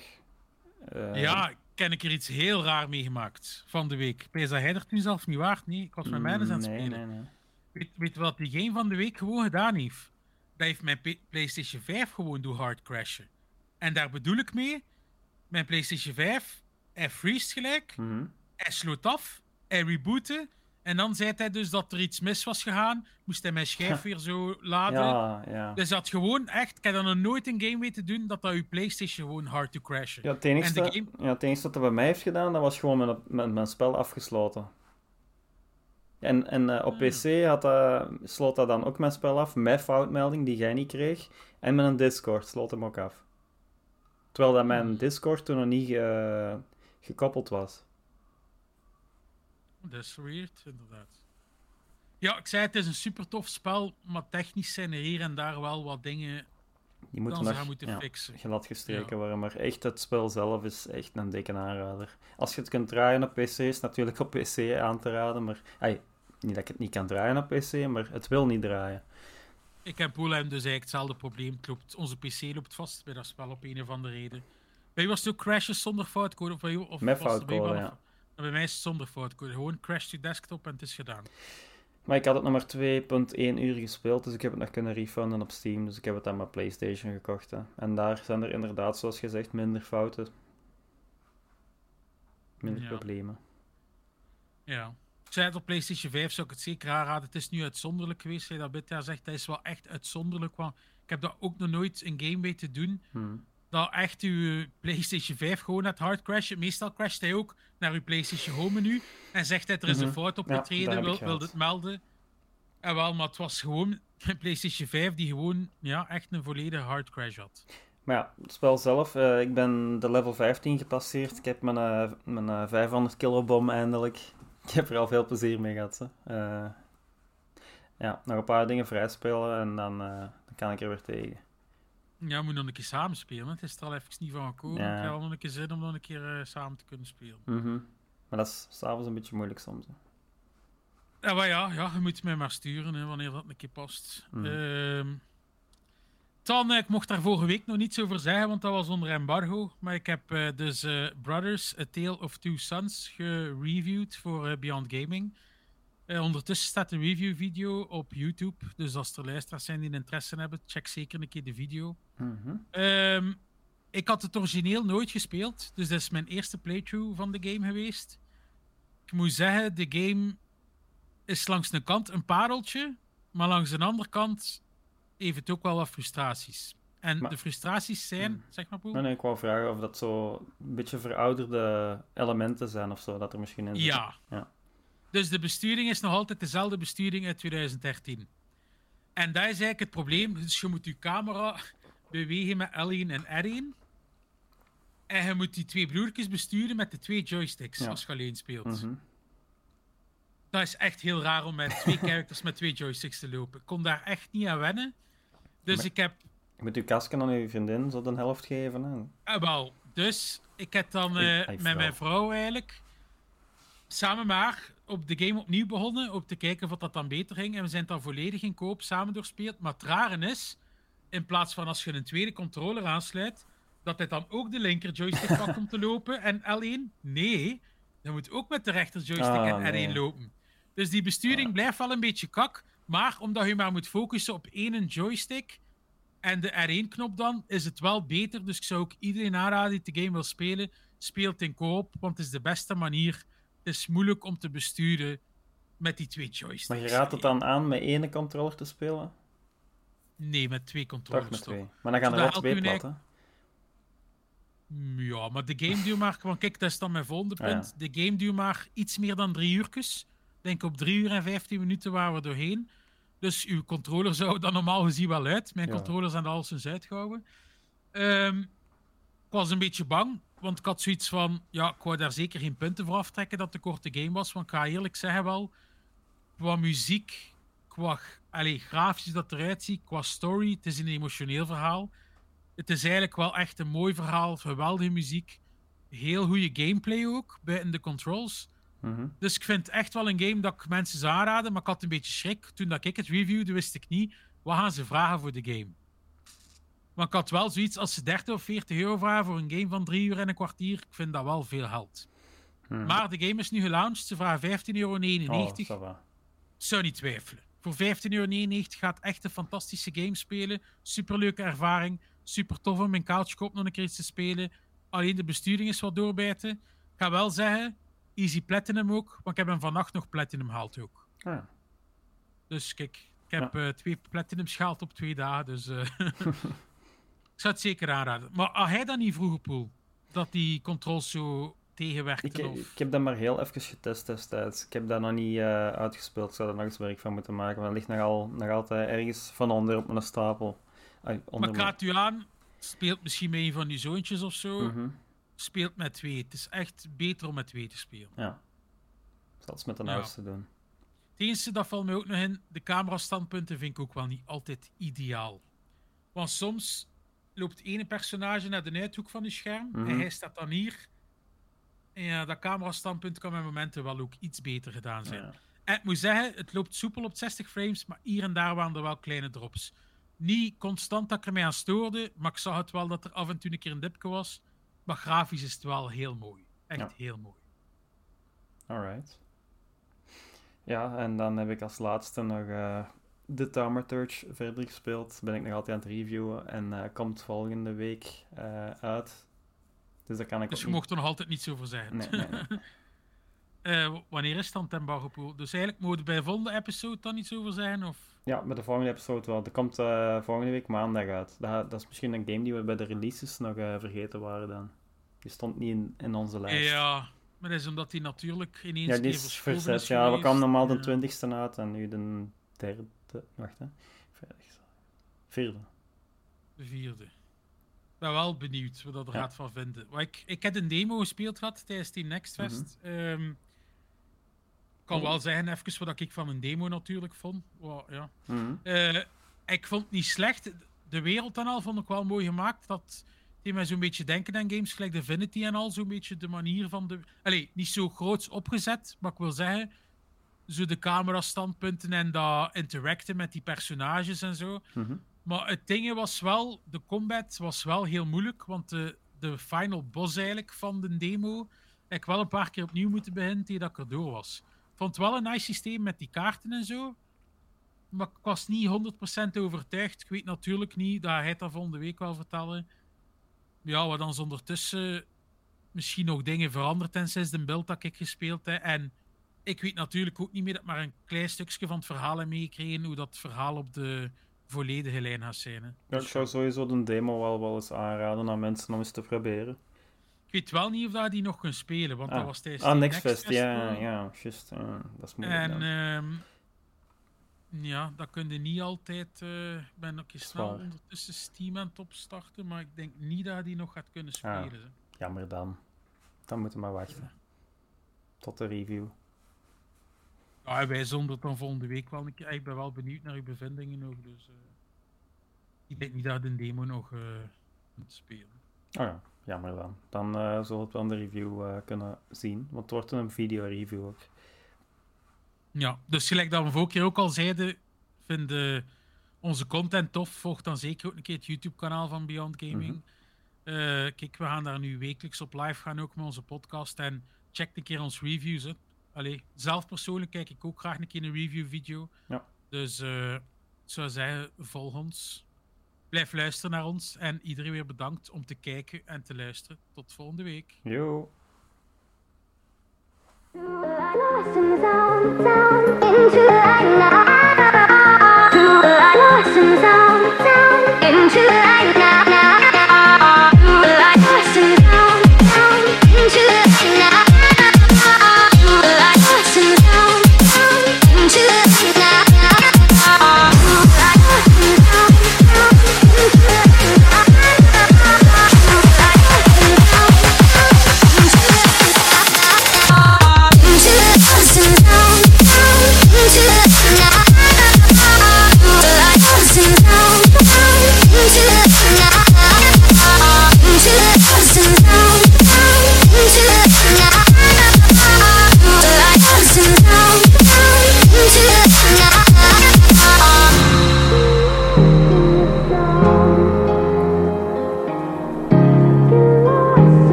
Ja, ken ik er iets heel raar meegemaakt van de week. Pees dat hij er toen zelf niet waard? Nee, ik was met mij dus aan het spelen. nee, nee. Weet, weet wat die game van de week gewoon gedaan heeft? Heeft mijn PlayStation 5 gewoon door hard crashen. En daar bedoel ik mee, mijn PlayStation 5, hij freest gelijk, Mhm. hij sloot af, hij rebootte. En dan zei hij dus dat er iets mis was gegaan. Moest hij mijn schijf [laughs] weer zo laden. Ja, ja. Dus dat gewoon echt, ik heb dat nog nooit in game weten doen, dat dat je PlayStation gewoon hard to crashen. Ja, het enige, En de game- ja, het enige dat hij bij mij heeft gedaan, dat was gewoon met, met mijn spel afgesloten. En, en eh, op Ah. PC had dat, sloot dat dan ook mijn spel af, met foutmelding die jij niet kreeg. En met een Discord sloot hem ook af. Terwijl dat mijn Hmm. Discord toen nog niet eh, gekoppeld was. Dat is weird, inderdaad. Ja, ik zei het is een super tof spel, maar technisch zijn er hier en daar wel wat dingen Die moeten dan nog moeten ja, fixen. glad gestreken Ja. worden. Maar echt, het spel zelf is echt een dikke aanrader. Als je het kunt draaien op PC, is het natuurlijk op PC aan te raden. Maar ai, niet dat ik het niet kan draaien op PC, maar het wil niet draaien. Ik heb Poolheim dus eigenlijk hetzelfde probleem. Het loopt, onze PC loopt vast bij dat spel op een of andere reden. Bij jou was het ook crashes zonder foutcode? Of, bij of Met foutcode, ja. Bij mij is het zonder foutcode. Gewoon crash to desktop en het is gedaan. Maar ik had het nog maar 2.1 uur gespeeld, dus ik heb het nog kunnen refunden op Steam. Dus ik heb het aan mijn PlayStation gekocht. Hè. En daar zijn er inderdaad, zoals gezegd, minder fouten. Minder Ja. problemen. Ja. Ik zei het op PlayStation 5, zou ik het zeker aanraden. Het is nu uitzonderlijk geweest. Jij dat Bidja zegt, dat is wel echt uitzonderlijk. Want ik heb dat ook nog nooit in game weten doen. Hmm. Dat echt uw PlayStation 5 gewoon net hard crasht. Meestal crasht hij ook naar uw PlayStation Home menu. En zegt hij, er is een Mhm. fout Ja, opgetreden, dat heb wil, wil het melden. En wel, maar het was gewoon mijn PlayStation 5 die gewoon ja, echt een volledige hard crash had. Maar ja, het spel zelf, eh, ik ben de level 15 gepasseerd. Ik heb mijn, eh, mijn eh, 500 kilobom eindelijk. Ik heb er al veel plezier mee gehad. Eh, ja, nog een paar dingen vrijspelen en dan, dan kan ik er weer tegen. Ja, we moeten nog een keer samen spelen. Het is er al even niet van gekomen. Ja. Ik heb al nog een keer zin om nog een keer eh, samen te kunnen spelen. Mhm. Maar dat is s'avonds een beetje moeilijk soms. Hè. Ja, maar ja, ja, je moet mij maar sturen hè, wanneer dat een keer past. Mm. Ehm, dan, ik mocht daar vorige week nog niets over zeggen, want dat was onder embargo. Maar ik heb eh, dus eh, Brothers, A Tale of Two Sons gereviewd voor Beyond Gaming. Eh, ondertussen staat een review-video op YouTube. Dus als er luisteraars zijn die interesse hebben, check zeker een keer de video. Mhm. Ehm, ik had het origineel nooit gespeeld, dus dat is mijn eerste playthrough van de game geweest. Ik moet zeggen, de game is langs de kant een pareltje, maar langs de andere kant heeft het ook wel wat frustraties. En Maar- de frustraties zijn, Hmm. zeg maar? Nee, ik wou vragen of dat zo een beetje verouderde elementen zijn of zo, dat er misschien in. Ja. Ja. Dus de besturing is nog altijd dezelfde besturing uit 2013. En dat is eigenlijk het probleem. Dus je moet je camera bewegen met L1 en R1. En je moet die twee broertjes besturen met de twee joysticks Ja. als je alleen speelt. Mhm. Dat is echt heel raar om met twee [laughs] characters met twee joysticks te lopen. Ik kon daar echt niet aan wennen. Dus Maar- ik heb Je moet je kasken aan je vriendin zo de helft geven. Hè? Ah, wel, dus ik heb dan eh, met mijn vrouw eigenlijk samen maar op de game opnieuw begonnen, om te kijken of dat dan beter ging. En we zijn dan volledig in koop samen doorspeeld. Maar het rare is, in plaats van als je een tweede controller aansluit, dat hij dan ook de linker joystick [laughs] pakt om te lopen en L1. Nee, je moet ook met de rechter joystick Ah, en R1 nee. lopen. Dus die besturing blijft wel een beetje kak, maar omdat je maar moet focussen op één joystick en de R1-knop dan, is het wel beter. Dus ik zou ook iedereen aanraden die de game wil spelen, speelt in koop, want het is de beste manier. Het is moeilijk om te besturen met die twee joysticks. Maar je raadt het dan aan met één controller te spelen? Nee, met twee Toch controllers. met toch. twee. Maar dan gaan er wel twee elke plat, hè? Mm, Ja, maar de game duurt maar... Want kijk, dat is dan mijn volgende Ah, ja. punt. De game duurt maar iets meer dan drie uurtjes. Ik denk op drie uur en vijftien minuten waren we doorheen. Dus uw controller zou dan normaal gezien wel uit. Mijn Ja. controllers zijn er al sinds uitgehouden. Ehm, ik was een beetje bang, want ik had zoiets van... Ja, ik wou daar zeker geen punten voor aftrekken dat het een korte game was. Want ik ga eerlijk zeggen wel... Qua muziek, qua allez, grafisch dat eruit ziet, qua story, het is een emotioneel verhaal. Het is eigenlijk wel echt een mooi verhaal, geweldige muziek. Heel goede gameplay ook, buiten de controls. Mhm. Dus ik vind het echt wel een game dat ik mensen zou aanraden, maar ik had een beetje schrik. Toen dat ik het reviewde, wist ik niet, wat gaan ze vragen voor de game? Maar ik had wel zoiets, als ze 30 of 40 euro vragen voor een game van 3 uur en een kwartier, ik vind dat wel veel geld. Mhm. Maar de game is nu gelaunched, ze vragen 15,99 euro. Oh. Zou niet twijfelen. Voor 15,99 euro gaat echt een fantastische game spelen. Superleuke ervaring. Super tof om in couch op nog een keer iets te spelen. Alleen de besturing is wat doorbijten. Ik ga wel zeggen, easy platinum ook. Want ik heb hem vannacht nog platinum gehaald ook. Ah, ja. Dus kijk, ik heb eh, twee platinums gehaald op twee dagen. Dus eh, [laughs] ik zou het zeker aanraden. Maar had hij dat niet vroeger, Poel? Dat die controls zo tegenwerkten? Ik, of... ik heb dat maar heel even getest destijds. Ik heb dat nog niet eh, uitgespeeld. Ik zou er nog eens werk van moeten maken. Maar dat ligt nog, al, nog altijd ergens van onder op mijn stapel. Maar raad u aan, speelt misschien met een van die zoontjes of zo. Mhm. speelt met twee. Het is echt beter om met twee te spelen. Ja. Zelfs met de Ja. oudste doen. Het enige, dat valt mij ook nog in, de camerastandpunten vind ik ook wel niet altijd ideaal. Want soms loopt ene personage naar de uithoek van je scherm Mhm. en hij staat dan hier. En ja, dat camerastandpunt kan met momenten wel ook iets beter gedaan zijn. Ja. En ik moet zeggen, het loopt soepel op 60 frames, maar hier en daar waren er wel kleine drops. Niet constant dat ik ermee aan stoorde, maar ik zag het wel dat er af en toe een keer een dipje was. Maar grafisch is het wel heel mooi. Echt Ja. heel mooi. Alright. Ja, en dan heb ik als laatste nog eh The Thaumaturge verder gespeeld. Ben ik nog altijd aan het reviewen en eh, komt volgende week eh, uit. Dus dat kan ik Dus je niet- mocht er nog altijd niet zo over zeggen. Nee, nee, nee. [laughs] Eh, wanneer is dan ten Bargepoel? Dus eigenlijk moeten we bij de volgende episode dan iets over zeggen? Of... Ja, met de volgende episode wel. Dat komt volgende week maandag uit. Dat, dat is misschien een game die we bij de releases nog vergeten waren dan. Die stond niet in, in onze lijst. Ja, maar dat is omdat die natuurlijk ineens Ja, die is verzet. is Ja, we kwamen normaal de Ja, 20ste uit en nu de derde. Wacht hè. Vijfde. Vierde. De vierde. Ik ben wel benieuwd wat dat er Ja. gaat van vinden. Ik, ik heb een demo gespeeld gehad tijdens die Next Fest. Ehm, ik kan Oh. wel zeggen even wat ik van een demo natuurlijk vond. Wow, ja. Eh, ik vond het niet slecht. De wereld dan al vond ik wel mooi gemaakt. Dat deed mij zo'n beetje denken aan games gelijk Divinity en al. Zo'n beetje de manier van de... Allee, niet zo groots opgezet, maar ik wil zeggen... Zo de camerastandpunten en dat interacten met die personages en zo. Mhm. Maar het ding was wel... De combat was wel heel moeilijk, want de, de final boss eigenlijk van de demo... heb ik wel een paar keer opnieuw moeten beginnen tegen dat ik erdoor was. vond het wel een nice systeem met die kaarten en zo. Maar ik was niet 100% overtuigd. Ik weet natuurlijk niet, dat hij dat volgende week wel vertellen. Ja, wat dan ondertussen misschien nog dingen veranderd ten sinds de beeld dat ik gespeeld heb. En ik weet natuurlijk ook niet meer dat maar een klein stukje van het verhaal heb meegekregen hoe dat verhaal op de volledige lijn gaat zijn. Hè. Ja, ik zou sowieso de demo wel, wel eens aanraden aan mensen om eens te proberen. ik weet wel niet of dat die nog kunnen spelen, want dat Ah, was tijdens ah Nextfest, Nextfest ja, ja, juist. ja, dat is moeilijk. En ja. ehm, ja, dat kun je niet altijd. eh, Ik ben ook eens snel ondertussen Steam aan het opstarten, maar ik denk niet dat hij die nog gaat kunnen Ah. spelen. Jammer dan. Dan moeten we maar wachten. Tot de review. Ja, wij zullen het dan volgende week wel een keer. Ik ben wel benieuwd naar uw bevindingen nog. Dus, eh, ik denk niet dat de demo nog eh moet spelen. Oh ja, jammer dan. Dan eh zullen we het wel in de review kunnen zien. Want het wordt een video-review ook. Ja, dus gelijk dat we vorige keer ook al zeiden, vinden onze content tof. Volg dan zeker ook een keer het YouTube-kanaal van Beyond Gaming. Eh, kijk, we gaan daar nu wekelijks op live gaan, ook met onze podcast. En check een keer onze reviews. Hè. Allee, zelf persoonlijk kijk ik ook graag een keer een review-video. Ja. Dus eh, ik zou zeggen, volg ons. Blijf luisteren naar ons. En iedereen weer bedankt om te kijken en te luisteren. Tot volgende week. Yo! Lost into the.